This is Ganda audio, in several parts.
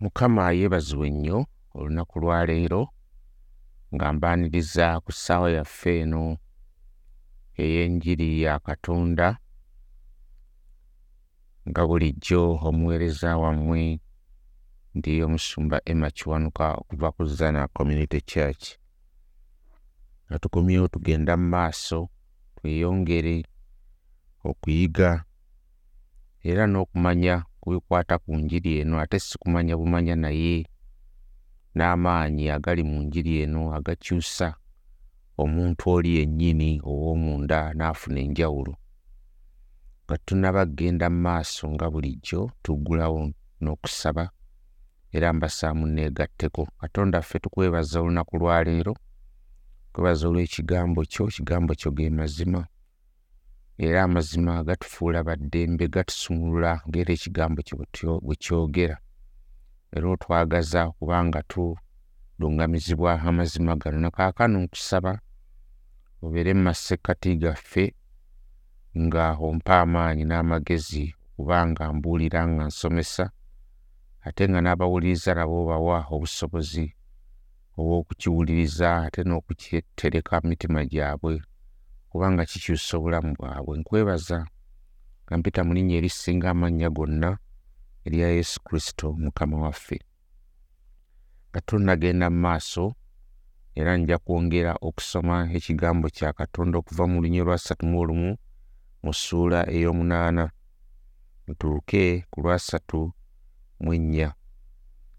mukama yeebazibwe nnyo olunaku lwa leero nga mbaaniriza ku ssaawa yaffe eno ey'enjiri ya katonda nga bulijjo omuweereza wammwe ndi omusumba emma kiwanuka okuva ku zana community church. Nga tukomyewo tugenda mu maaso tweyongere okuyiga era n'okumanya ku bikwata ku njiri eno ate si kumanya bumanya naye n'amaanyi agali mu njiri eno agakyusa omuntu oli yennyini ow'omunda n'afuna enjawulo. Nga tunnaba kgenda mu maaso nga bulijjo tuggulawo n'okusaba era mbasaamu neegatteko. Katonda ffe tukwebaza olunaku lwa leero kwebaza olw'ekigambo kyo ekigambo kyo ge mazima era amazima gatufuula baddembe gatusumulula ng'era ekigambo kyo bwe kyogera. Era otwagaza kubanga tuluŋŋamizibwa amazima gano. Nakaakano nkusaba obeere mu masekkati gaffe nga ompa amaanyi n'amagezi kubanga mbuulira nga nsomesa ate nga n'abawuliriza nabo bawa obusobozi obw'okukiwuliriza ate n'okukitereka mu mitima gyabwe kubanga kikyusa obulamu bwabwe. Nkwebaza nga mpita mu linnya erisinga amannya gonna erya yesu kristo mukama waffe. Nga tunnagenda mu maaso era nja kwongera okusoma ekigambo kya katonda okuva mu lunya olwasatu mu olumu mu ssuula ey'omunaana. Mutuuke ku lwasatu mu ennya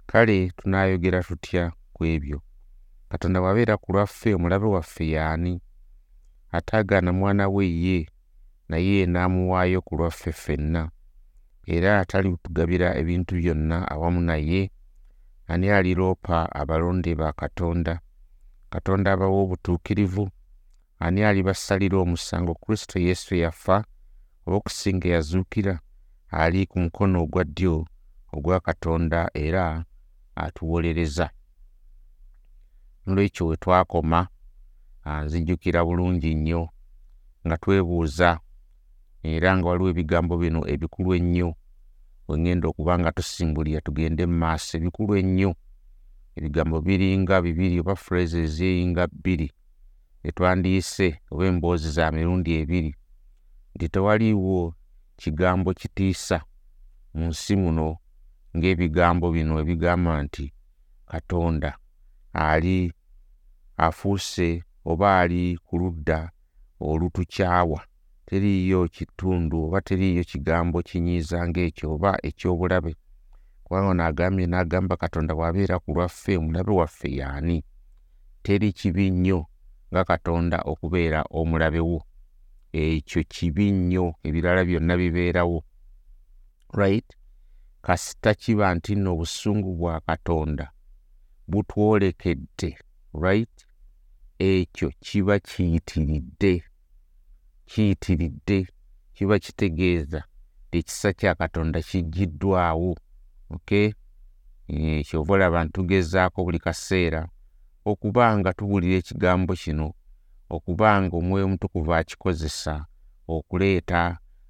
kale tunaayogera tutya ku ebyo? Katonda bw'abeera ku lwaffe omulabe waffe y'ani ataagaana mwana we ye naye n'amuwaayo ku lwaffe ffenna. Era atalitugabira ebintu byonna awamu naye ani aliroopa abalonde ba katonda? Katonda abawa obutuukirivu? Ani alibasalira omusango? Kristo yesu yafa oba okusinga eyazuukira ali ku mukono ogwa ddyo ogwa katonda era atuwolereza. Nolwekyo we twakoma nzijjukira bulungi nnyo nga twebuuza era nga waliwo ebigambo bino ebikulu ennyo. Wengenda okuba nga tusimbulira tugende mu maaso ebikulu ennyo. Ebigambo biringa bibiri oba phrases eyinga bbiri. Etwandiyise oba emboozi za mirundi ebiri nti tewaliiwo kigambo kitiisa mu nsi muno ng'ebigambo bino ebigamba nti katonda ali afuuse oba ali ku ludda olutukyawa. Teriiyo kitundu oba teriiyo kigambo kinyiiza ng'ekyo oba ekyobulabe. Kubanga ono agambye n'agamba katonda bw'abeera ku lwaffe omulabe waffe y'ani? Teri kibi nnyo nga katonda okubeera omulabe wo. Ekyo kibi nnyo ebirala byonna bibeerawo. Right? Kasita kiba nti nno obusungu bwa katonda butwolekedde. Right ekyo kiba kiyitiridde kiyitiridde kiba kitegeeza ekisa kya katonda kiggyiddwawo okay? Kyova olaba ntugezaako buli kaseera okuba nga tuwulira ekigambo kino okuba nga omwoyo omutukuvu akikozesa okuleeta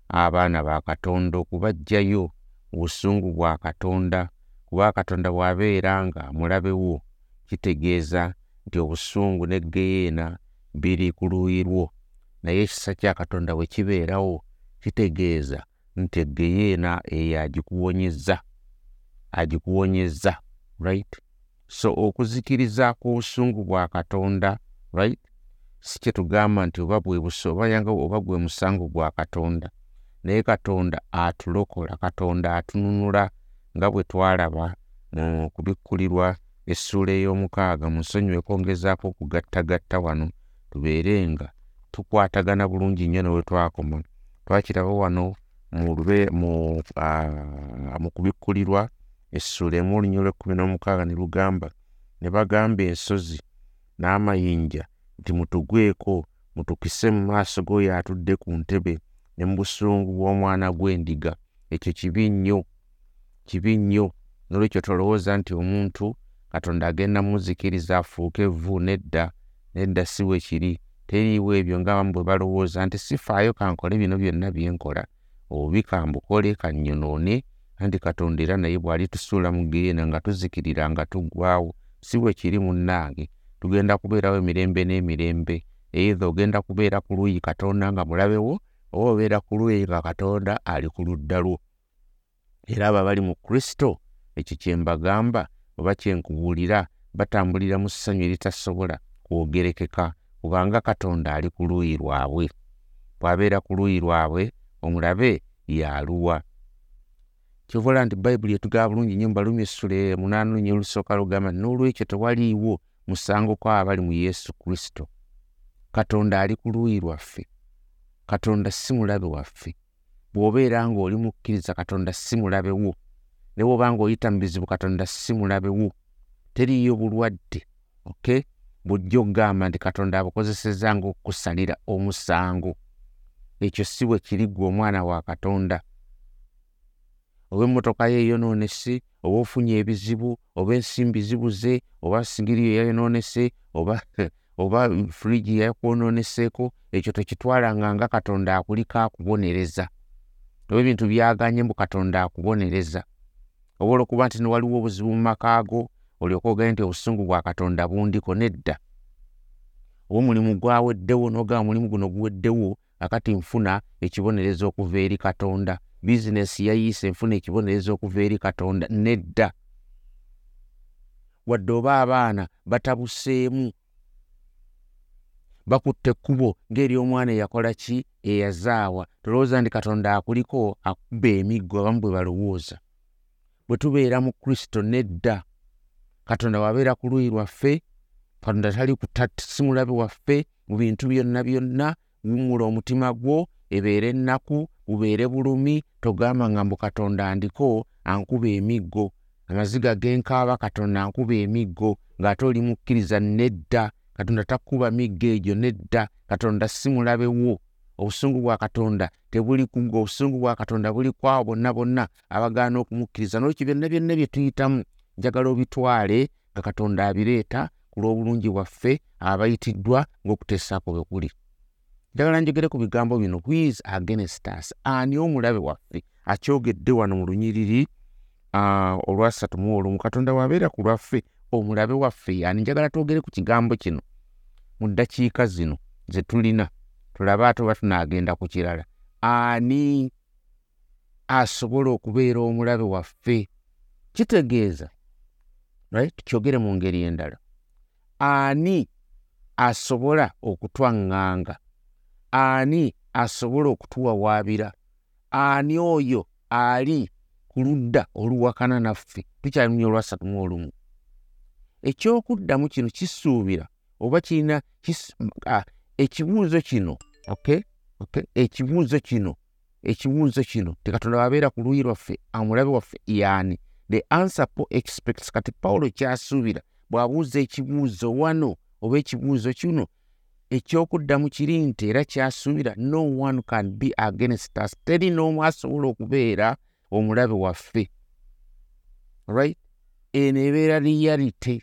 abaana ba katonda okubaggyayo obusungu bwa katonda kuba katonda bw'abeera nga mulabe wo kitegeeza nti obusungu ne geyeena biri ku luuyi lwo. Naye ekisa kya katonda bwe kibeerawo kitegeeza nti egeyeena eyo agikuwonyezza agikuwonyezza right? So okuzikiriza kw'obusungu bwa katonda right? Si kye tugamba nti oba bwe buso oba yanga oba gwe musango gwa katonda. Naye katonda atulokola katonda atununula nga bwe twalaba mu kubikkulirwa essuula ey'omukaaga mu nsonyi wekwongezaako okugattagatta wano tubeere nga tukwatagana bulungi nnyo ne we twakoma. Twakiraba wano mu kubikkulirwa essuula emu olunya olw'ekkumi n'omukaaga ne lugamba ne bagamba ensozi n'amayinja nti mutugweko mutukise mu maaso g'oyo atudde ku ntebe ne mu busungu bw'omwana gw'endiga. Ekyo kibi nnyo kibi nnyo. Nolwekyo tolowooza nti omuntu katonda agenda muzikiriza afuuke evvu nedda nedda si we kiri. Teriiwo ebyo ngaabamu bwe balowooza nti sifaayo kankole bino byonna bye nkola. Obi kambukole kannyonoone anti katonda era naye bw'alitusuula mu geena nga tuzikirira nga tuggwawo si bwe kiri munnange. Tugenda kubeerawo emirembe n'emirembe. Eitha ogenda kubeera ku luuyi katonda nga mulabewo oba obeera ku luuyi nga katonda ali ku ludda lwo. Era abo abali mu kristo ekyo kye mbagamba oba kye nkubuulira batambulira mu ssanyu eritasobola kwogerekeka kubanga katonda ali ku luuyi lwabwe. Bw'abeera ku luuyi lwabwe omulabe yaluwa. Kyovola nti bayibuli etugaba bulungi nnyo mbalumi essula munaana lunye olusooka lugamba n'olwekyo tewaliiwo musango ko abali mu yesu kristo. Katonda ali ku luuyi lwaffe. Katonda si mulabe waffe. Bw'obeera ng'oli mukkiriza katonda si mulabe wo ne bw'oba ng'oyita mu bizibu katonda si mulabe wo teriiyo bulwadde ok? Bw'ojja okugamba nti katonda abukozeseza ng'okusalira omusango. Ekyo si bwe kiri ggwe omwana wa katonda. Oba emmotoka ye eyonoonese oba ofunye ebizibu oba ensimbi zibuze oba sigiri yeyonoonese oba oba furigi yakwononeseeko ekyo tekitwalanga nga katonda akuliko akubonereza. Oba ebintu byaganye mbu katonda akubonereza olwokuba nti newaliwo obuzibu mu makaago olyoka ogende nti obusungu bwa katonda bundiko nedda. Oba omulimu gwaweddewo nogamba omulimu guno guweddewo akati nfuna ekibonerezo okuva eri katonda. Bizinesi yayiise nfuna ekibonerezo okuva eri katonda nedda. Wadde oba abaana batabuseemu bakutte ekkubo ng'eryomwana eyakola ki? Eyazaawa. Tolowooza nti katonda akuliko akuba emiggo abamu bwe balowooza bwe tubeera mu kristo nedda. Katonda wabeera ku luuyi lwaffe katonda tali si mulabe waffe mu bintu byonna byonna wumula omutima gwo ebeere ennaku bubeere bulumi togamba nga mbu katonda andiko ankuba emiggo amaziga genkaaba katonda ankuba emiggo ng'ate oli mukkiriza nedda. Katonda takkuba miggo egyo nedda. Katonda si mulabe wo obusungu bwa katonda tebuli kugga obusungu bwa katonda buli kwawo bonna bonna abagaana okumukkiriza. Nolwekyo byonna byonna bye tuyitamu njagala obitwale nga katonda abireeta ku lw'obulungi bwaffe abayitiddwa ng'okuteesaako bwe kuli. Njagala njogere ku bigambo bino wis against us. Ani omulabe waffe akyogedde wano mu lunyiriri olwasatu mu olumu katonda wabeera ku lwaffe omulabe waffe yani njagala twogere ku kigambo kino mu ddakiika zino ze tulina tulabe ate oba tunaagenda ku kirala. Ani asobola okubeera omulabe waffe? Kitegeeza tukyogere mu ngeri endala. Ani asobola okutwaŋŋanga? Ani asobola okutuwawaabira ani oyo ali ku ludda oluwakana naffe? Tukyali munye olwasatu mu olumu. Ekyokuddamu kino kisuubira oba kirina ekibuuzo kino ekibuuzo kino ekibuuzo kino tekatonda wabeera ku luuyi lwaffe amulabe waffe yaani? The answer po expects kati pawulo kyasuubira bw'abuuza ekibuuzo wano oba ekibuuzo kino ekyokuddamu kiri nti era kyasuubira no one can be against us. Teri n'omu asobola okubeera omulabe waffe. Right eno ebeera reality.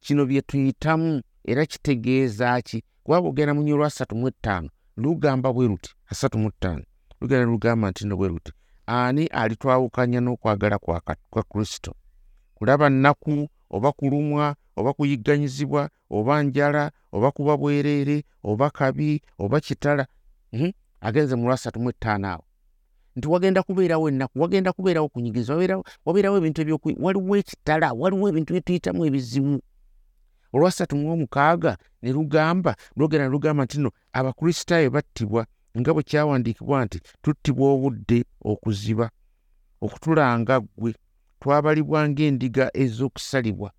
Kino bye tuyitamu era kitegeeza ki? Kuba bwogenda mu nyolwa asatu mu ettaano lugamba bwe ruti asatu mu ttaano. Lugenda lugamba nti no bwe ruti ani alitwawukanya n'okwagala kwa kristo? Kulaba nnaku oba kulumwa oba kuyigganyizibwa oba njala oba kuba bwereere oba kabi oba kitala hmm? agenze mu lwasatu mu ettaano awo. Nti wagenda kubeerawo ennaku wagenda kubeerawo kunyigiza wabeerawo ebintu ebyoku waliwo ekitala waliwo ebintu byetuyitamu ebizibu olwasatu mu omukaaga ne lugamba lwogera ne lugamba nti no abakristaayo battibwa nga bwe kyawandiikibwa nti tuttibwa obudde okuziba okutulanga ggwe. Twabalibwa ng'endiga ez'okusalibwa.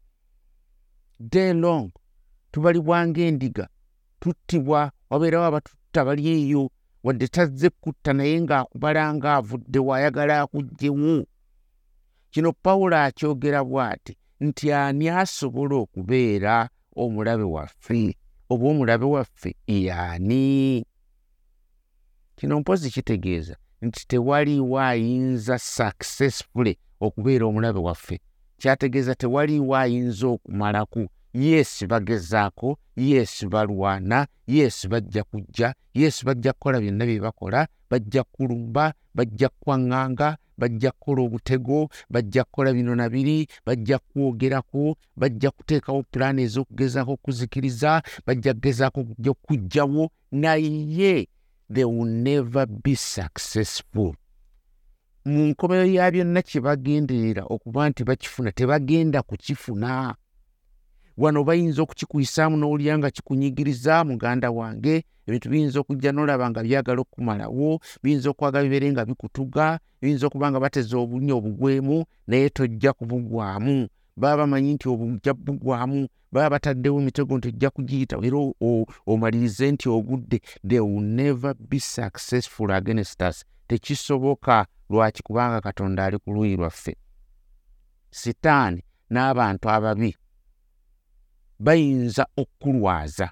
Day long tubalibwa ng'endiga. Tuttibwa wabeerawo abatutta bali eyo wadde tazze kutta naye ng'akubala ng'avudde waayagala akuggyewo. Kino pawulo akyogera bw'ati nti ani asobola okubeera omulabe waffe oba omulabe waffe yaani kino mpozi kitegeeza nti tewaliiwo ayinza successfully okubeera omulabe waffe. Kyategeeza tewaliiwo ayinza okumalaku yesu bagezaako yesu balwana yesu bajja kujja yesu bajja kukola byonna bye bakola bajja kulumba bajja kukwaŋŋanga bajja kukola obutego bajja kukola bino nabiri bajja kwogerako bajja kuteekawo pulaani ez'okugezaako okuzikiriza bajja kugezaako okujjawo naye they will never be successful. Mu nkomero ya byonna kye bagenderera okuba nti bakifuna tebagenda kukifuna wano bayinza okukikuyisaamu n'owulira nga kikunyigiriza muganda wange ebintu biyinza okujja n'olaba nga byagala okukumalawo biyinza okwagala bibeere nga bikutuga biyinza okuba nga bateze obunya obugwemu naye tojja kubugwamu. Baba bamanyi nti obujja bugwamu baba bataddewo emitego nti ojja kugiyita era omalirize nti ogudde they will never be successful against us. Tekisoboka lwaki kubanga katonda ali ku luuyi lwaffe. Sitaani n'abantu ababi bayinza okkulwaza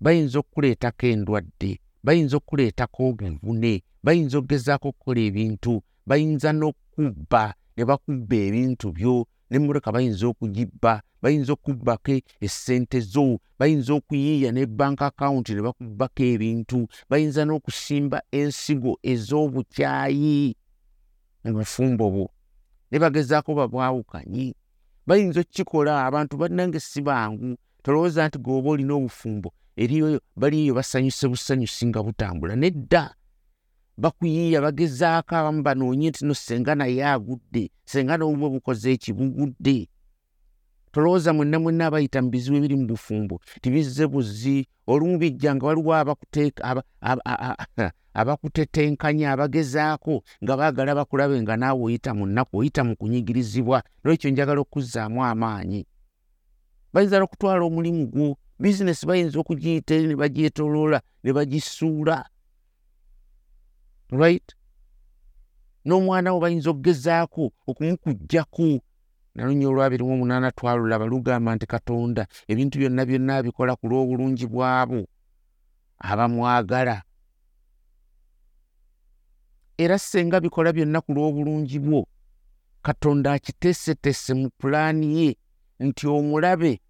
bayinza okukuleetako endwadde bayinza okukuleetako obuvune bayinza okugezaako okukola ebintu bayinza n'okubba ne bakubba ebintu byo nemmotoka bayinza okugibba bayinza okubbako essente zo bayinza okuyiiya ne bank akawunti ne bakubbako ebintu bayinza n'okusimba ensigo ez'obukyayi mubufumbo bwo ne bagezaako babwawukanyi bayinza okukikola abantu bannange si bangu. Tolowooza nti geoba olina obufumbo eriyo baliyo basanyuse busanyusi nga butambula. Nedda! Bakuyiiya bagezaako abamu banoonye nti no senga naye agudde senga nobumwe bukoze ekibugudde tolowooza mwenna mwenna abayita mu bizibu ebiri mu bufumbo tibizze buzi olumu bijja nga waliwo abakutetenkanya abagezaako nga baagala bakulabe nga naawe oyita mu nnaku oyita mu kunyigirizibwa nolwekyo njagala okuzzaamu amaanyi. Bayinza n'okutwala omulimu gwo bizinesi bayinza okugiyita eri ne bagyetoloola ne bagisuula right? N'omwana wo bayinza okugezaako okumukugjaku nalunya olwabiri mu omunaana twalulaba lugamba nti katonda ebintu byonna byonna abikola ku lw'obulungi bwabo abamwagala era senga bikola byonna ku lw'obulungi bwo. Katonda akiteeseteese mu pulaani ye nti omulabe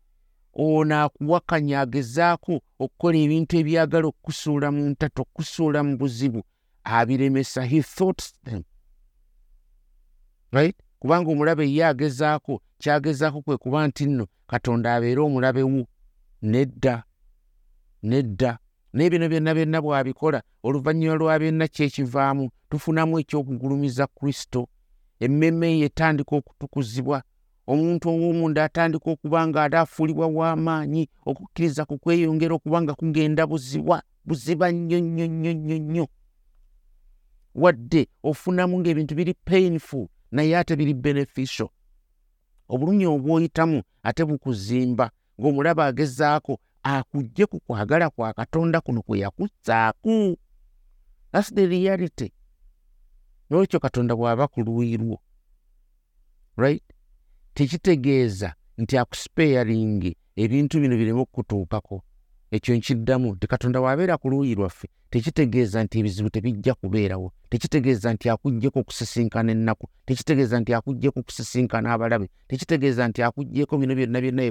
ono akuwakanya agezaako okukola ebintu ebyagala okukusuula mu ntato okukusuula mu buzibu abiremesa he thought them. Right? Kubanga omulabe ye agezaako kyagezaako kwe kuba nti nno katonda abeere omulabe wo. Nedda nedda naye bino byonna byonna bw'abikola oluvannyuma lwa byonna kyekivaamu tufunamu ekyokugulumiza kristo. Emmeme ye etandika okutukuzibwa omuntu ow'omunda atandika okuba nga ate afuulibwa w'amaanyi okukkiriza ku kweyongera okuba nga kugenda buziba buziba nnyo nnyo nnyo nnyo nnyo. Wadde ofunamu ng'ebintu biri painful naye ate biri beneficial. Obulumi obwoyitamu ate bukuzimba ng'omulaba agezaako akugje ku kwagala kwa katonda kuno kwe yakussaaku thats the reality. Nolwekyo katonda bw'aba ku luuyi lwo right? Tekitegeeza nti akusipeyalingi ebintu bino bireme okukutuukako ekyo nkiddamu nti katonda waabeera ku luuyi lwaffe tekitegeeza nti ebizibu tebijja kubeerawo tekitegeeza nti akuggyeko okusisinkana ennaku tekitegeeza nti akuggyeko okusisinkana abalabe tekitegeeza nti akuggyeko bino byonna byonna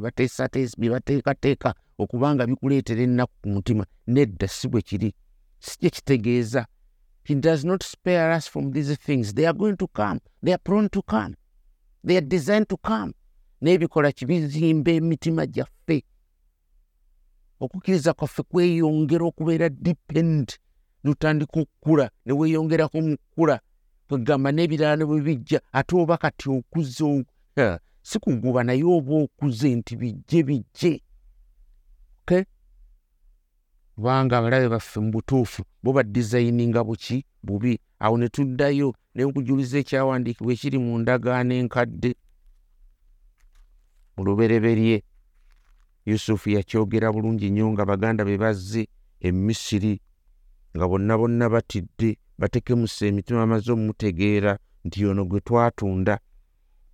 bye bateekateeka okubanga bikuleetera ennaku ku mutima nedda si bwe kiri. Si kye kitegeeza. He does not spare us from these things. They are going to come. They are prone to come. They are designed to come. N'ebikola kibizimba emitima gyaffe okukkiriza kwaffe kweyongera okubeera depend notandika okukula ne weeyongerako mu kukula kwegamba n'ebirala ne bwe bijja ate oba kati okuze si kuguba naye oba okuze nti bijje bijje. Kubanga abalabe baffe mu butuufu bo badizayininga buki bubi. Awo ne tuddayo ne nkujuliza ekyawandiikibwa ekiri mu ndagaano enkadde. Mu lubereberye yusufu yakyogera bulungi nnyo nga baganda be bazze e misiri nga bonna bonna batidde batekemusa emitima amaze omumutegeera nti ono gwe twatunda.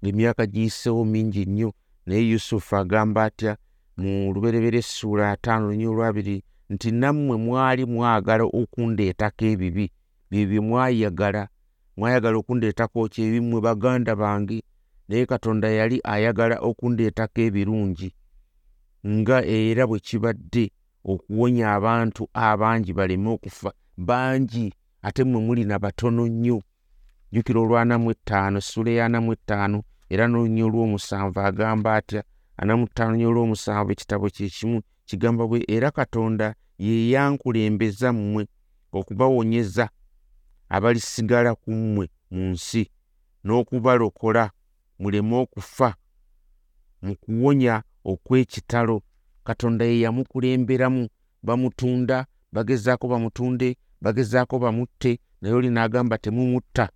Emyaka giyiseewo mingi nnyo naye yusufu agamba atya mu lubereberye essuula ataano nnyo olwabiri nti nammwe mwali mwagala okundeetako ebibi byebyo mwayagala mwayagala okundeetako ki ebimmwe baganda bange naye katonda yali ayagala okundeetako ebirungi nga era bwe kibadde okuwonya abantu abangi baleme okufa bangi ate mmwe muli na batono nnyo. Jjukira olwana mu ettaano essula eyana mu ettaano era n'olunya olw'omusanvu agamba atya ana mu ttaano nya olw'omusanvu ekitabo kyekimu kigamba bwe era katonda ye yankulembeza mmwe okubawonyeza abalisigala ku mmwe mu nsi n'okubalokola muleme okufa mu kuwonya okw'ekitalo. Katonda ye yamukulemberamu bamutunda bagezaako bamutunde bagezaako bamutte. Naye oli n'agamba temumutta.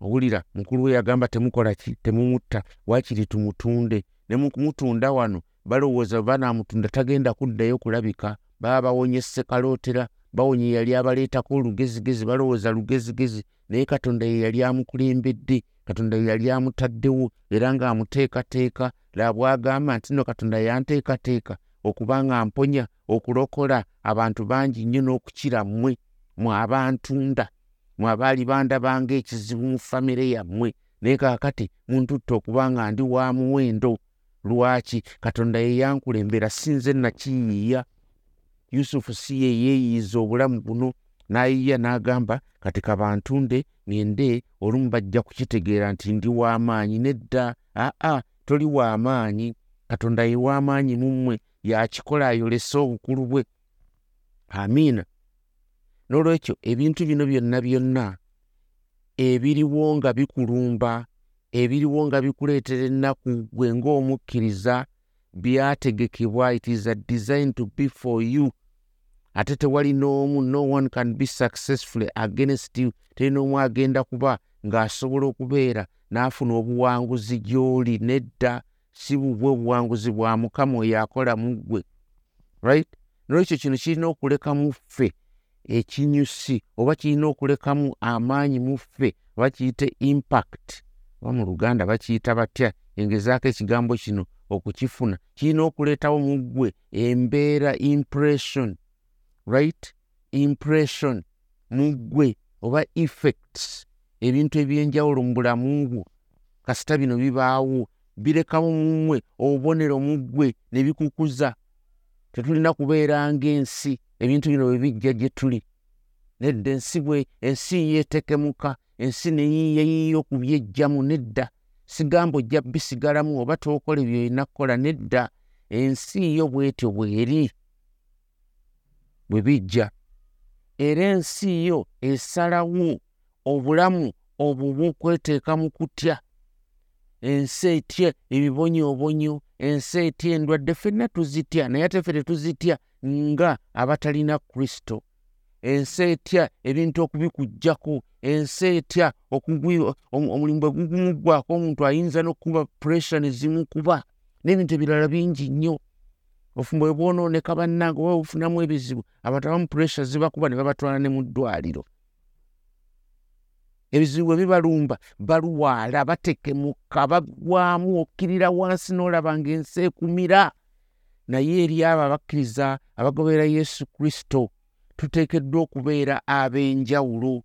Owulira mukulu we yagamba temukola ki? Temumutta. Waakiri tumutunde. Ne mu kumutunda wano balowooza banaamutunda tagenda kuddayo kulabika. Baba bawonye sekalootera bawonye yali abaleetako olugezigezi balowooza lugezigezi. Naye katonda ye yali amukulembedde katonda ye yali amutaddewo era ng'amuteekateeka laba bw'agamba nti nno katonda yanteekateeka okuba nga mponya okulokola abantu bangi nnyo n'okukira mmwe mwe abantunda mwe abaali bandabanga ekizibu mu famire yammwe. Naye kaakati muntutta okuba nga ndi wa muwendo. Lwaki? Katonda ye yankulembera sinze nakiyiiya. Yusufu si ye yeeyiiza obulamu buno n'ayiiya n'agamba kati kabantunde ŋŋende olumu bajja kukitegeera nti ndi w'amaanyi nedda. Aa toli w'amaanyi katonda ye w'amaanyi mu mmwe yakikola ayolese obukulu bwe. Amiina. N'olwekyo ebintu bino byonna byonna ebiriwo nga bikulumba ebiriwo nga bikuleetera ennaku gwe ng'omukkiriza byategekebwa it is a design to be for you. Ate tewali n'omu no one can be successfully against you. Teri n'omu agenda kuba ng'asobola okubeera n'afuna obuwanguzi gy'oli nedda si bubwe obuwanguzi bwa mukama oyo akola mu ggwe right? Nolwekyo kino kirina okuleka mu ffe ekinyusi oba kirina okulekamu amaanyi mu ffe oba kiyite impact oba mu luganda bakiyita batya? Engezaako ekigambo kino okukifuna. Kirina okuleetawo mu ggwe embeera impression right? Impression mu ggwe oba effects ebintu ebyenjawulo mu bulamu bwo. Kasita bino bibaawo birekamu mu mmwe obubonero mu ggwe ne bikukuza. Tetulina kubeera ng'ensi ebintu bino bwe bijja gye tuli. Nedda ensi bwe ensi yeetekemuka ensi neyiiyayiiya okubyejjamu nedda. Sigamba ojja bisigalamu oba tookola byolina kukola nedda. Ensi yo bwetyo bweri bwe bijja. Era ensi yo esalawo obulamu obwo bw'okweteeka mu kutya. Ensi etya ebibonyoobonyo ensi etya endwadde ffenna tuzitya naye ate ffe tetuzitya nga abatalina kristo. Ensi etya ebintu okubikuggjako ensi etya omulimu bwe gugumuggwako omuntu ayinza n'okuba puresure ne zimukuba n'ebintu ebirala bingi nnyo. Ofumbo bwe bwonooneka bannange oba bufunamu ebizibu abantu abamu puresure zibakuba ne babatwala ne mu ddwaliro ebizibu bwe bibalumba balwala batekemuka bagwamu okkirira wansi n'olaba ng'ensi ekumira. Naye eri abo abakkiriza abagoberera yesu kristo tuteekeddwa okubeera ab'enjawulo.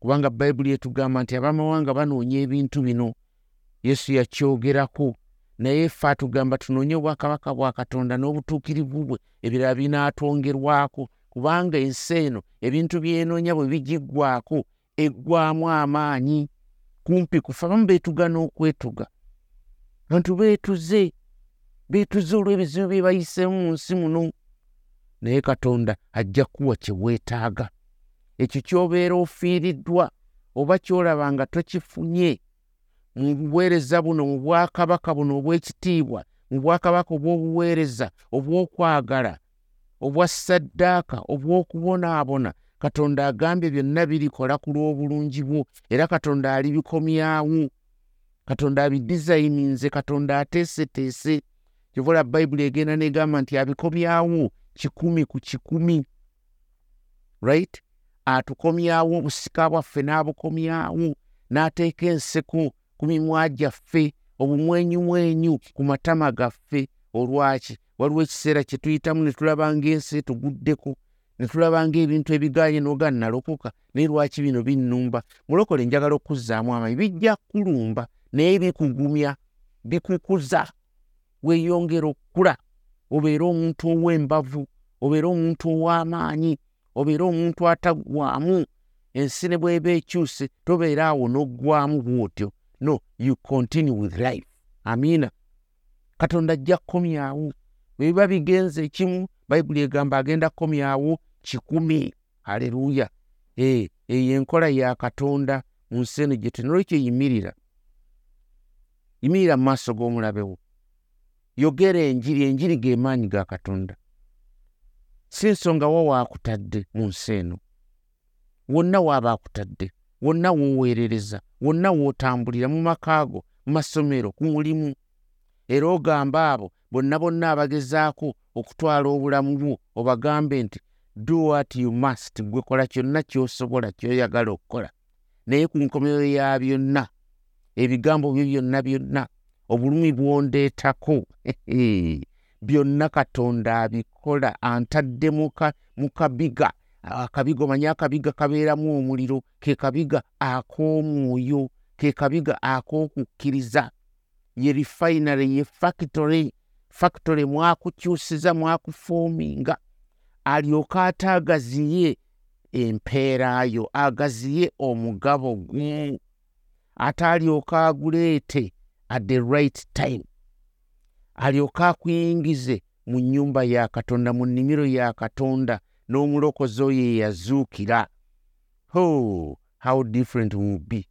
Kubanga bayibuli etugamba nti abamawanga banoonya ebintu bino. Yesu yakyogerako. Naye ffe atugamba tunoonye obwakabaka bwa katonda n'obutuukirivu bwe ebirala binaatwongerwako. Kubanga ensi eno ebintu byenoonya bwe bigiggwako eggwamu amaanyi kumpi kufa abamu beetuga n'okwetuga. Bantu beetuze beetuze olw'ebizibu bye bayiseemu mu nsi muno. Naye katonda ajja kuwa kye weetaaga. Ekyo ky'obeera ofiiriddwa oba ky'olaba nga tokifunye mu buweereza buno mu bwakabaka buno obw'ekitiibwa mu bwakabaka obw'obuweereza obw'okwagala obwa ssaddaaka obw'okubonaabona katonda agambye byonna birikola ku lw'obulungi bwo era katonda alibikomyawo katonda abidizayininze katonda ateeseteese. Kyova olaba bayibuli egenda negamba nti abikomyawo kikumi ku kikumi. Right? Atukomyawo obusika bwaffe n'abukomyawo n'ateeka enseko ku mimwa gyaffe obumwenyumwenyu ku matama gaffe. Olwaki? Waliwo ekiseera kye tuyitamu ne tulaba ng'ensi etuguddeko ne tulaba ng'ebintu ebiganye n'oga nalokoka naye lwaki bino binnumba? Mulokole njagala okuzzaamu amaanyi bijja kulumba naye bikugumya bikukuza. Weeyongera okukula obeere omuntu ow'embavu obeere omuntu ow'amaanyi obeere omuntu ataggwaamu ensi ne bweba ekyuse tobeera awo n'oggwamu bw'otyo. No you continue with life. Amiina. Katonda ajja kukomyawo bwe biba bigenze ekimu bayibuli egamba agenda kukomyawo kikumi. Aleluuya eyo enkola ya katonda mu nsi eno gye tenolwekyo yimirira. Yimirira mu maaso g'omulabewo yogera enjiri. Enjiri g'emaanyi ga katonda. Si nsonga wa waakutadde mu nsi eno wonna waaba akutadde. Wonna wooweerereza. Wonna wootambulira mu makaago mu masomero ku mulimu. Era ogamba abo bonna bonna abagezaako okutwala obulamu bwo obagambe nti do what you must. Gwe kola kyonna ky'osobola ky'oyagala okukola. Naye ku nkomero ya byonna ebigambo byo byonna byonna obulumi bwondeetako. Byonna katonda abikola. Antadde mu kabiga. Akabiga omanyi akabiga kabeeramu omuliro? Ke kabiga ak'omwoyo ke kabiga ak'okukkiriza. Ye refinary ye factory. Factory mwakukyusiza mwakufoominga alyoka ate agaziye empeerayo agaziye omugabo gwe ate alyoka aguleete at the right time. Alyoka akuyingize mu nnyumba ya katonda mu nnimiro ya katonda n'omulokozi oyo eyazuukira ho how different will be.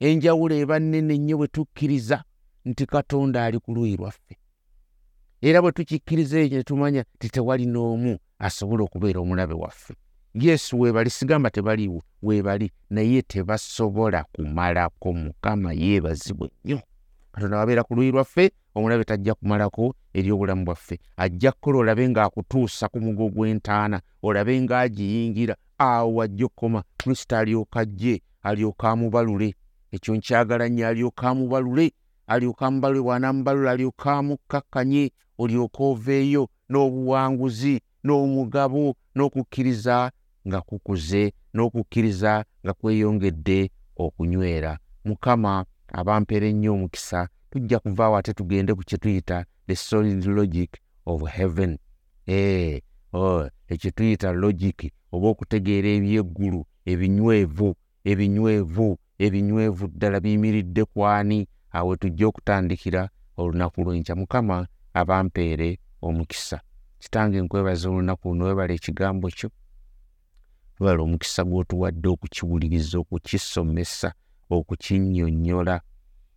Enjawulo eba nnene nnyo bwe tukkiriza nti katonda ali ku luuyi lwaffe. Era bwe tukikkiriza ekyo ne tumanya ti tewali n'omu asobola okubeera omulabe waffe. Yesu weebali sigamba tebaliiwo weebali naye tebasobola kumalako mukama yeebazibwe nnyo. Katonda wabeera ku luyi lwaffe omulabe tajja kumalako eri obulamu bwaffe. Ajja kukola olabe ng'akutuusa ku mugo gw'entaana olabe ng'agiyingira awo ajja okukoma. Kristo alyoka ajje alyoka amubalule. Ekyo nkyagala nnyo alyoka amubalule alyoka amubalule bw'anaamubalule alyoka amukkakkanye olyoka oveeyo n'obuwanguzi n'omugabo n'okukkiriza nga kukuze n'okukkiriza nga kweyongedde okunywera. Mukama abampeera ennyo omukisa tujja kuvaawo ate tugende ku kye tuyita the solid logic of heaven. Eh, oh, ekyo tuyita logic oba okutegeera ebyeggulu ebinywevu ebinywevu ebinywevu ddala biyimiridde kwani awe tujja okutandikira olunaku lwenkya mukama abampeere omukisa kitange nkwebaza olunaku luno webala ekigambo kyo webala omukisa gw'otuwadde okukiwuliriza okukisomesa okukinnyonnyola.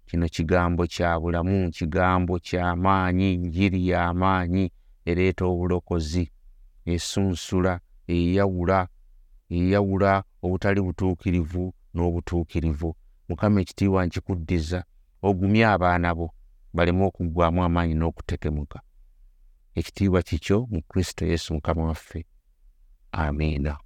Kino kigambo kya bulamu kigambo kyamaanyi njiri y'amaanyi ereeta obulokozi esunsula eyawula eyawula obutali butuukirivu n'obutuukirivu. Mukama ekitiibwa nkikuddiza ogumye abaana bo baleme okuggwamu amaanyi n'okutekemuka ekitiibwa kikyo mu kristo yesu mukama waffe amiina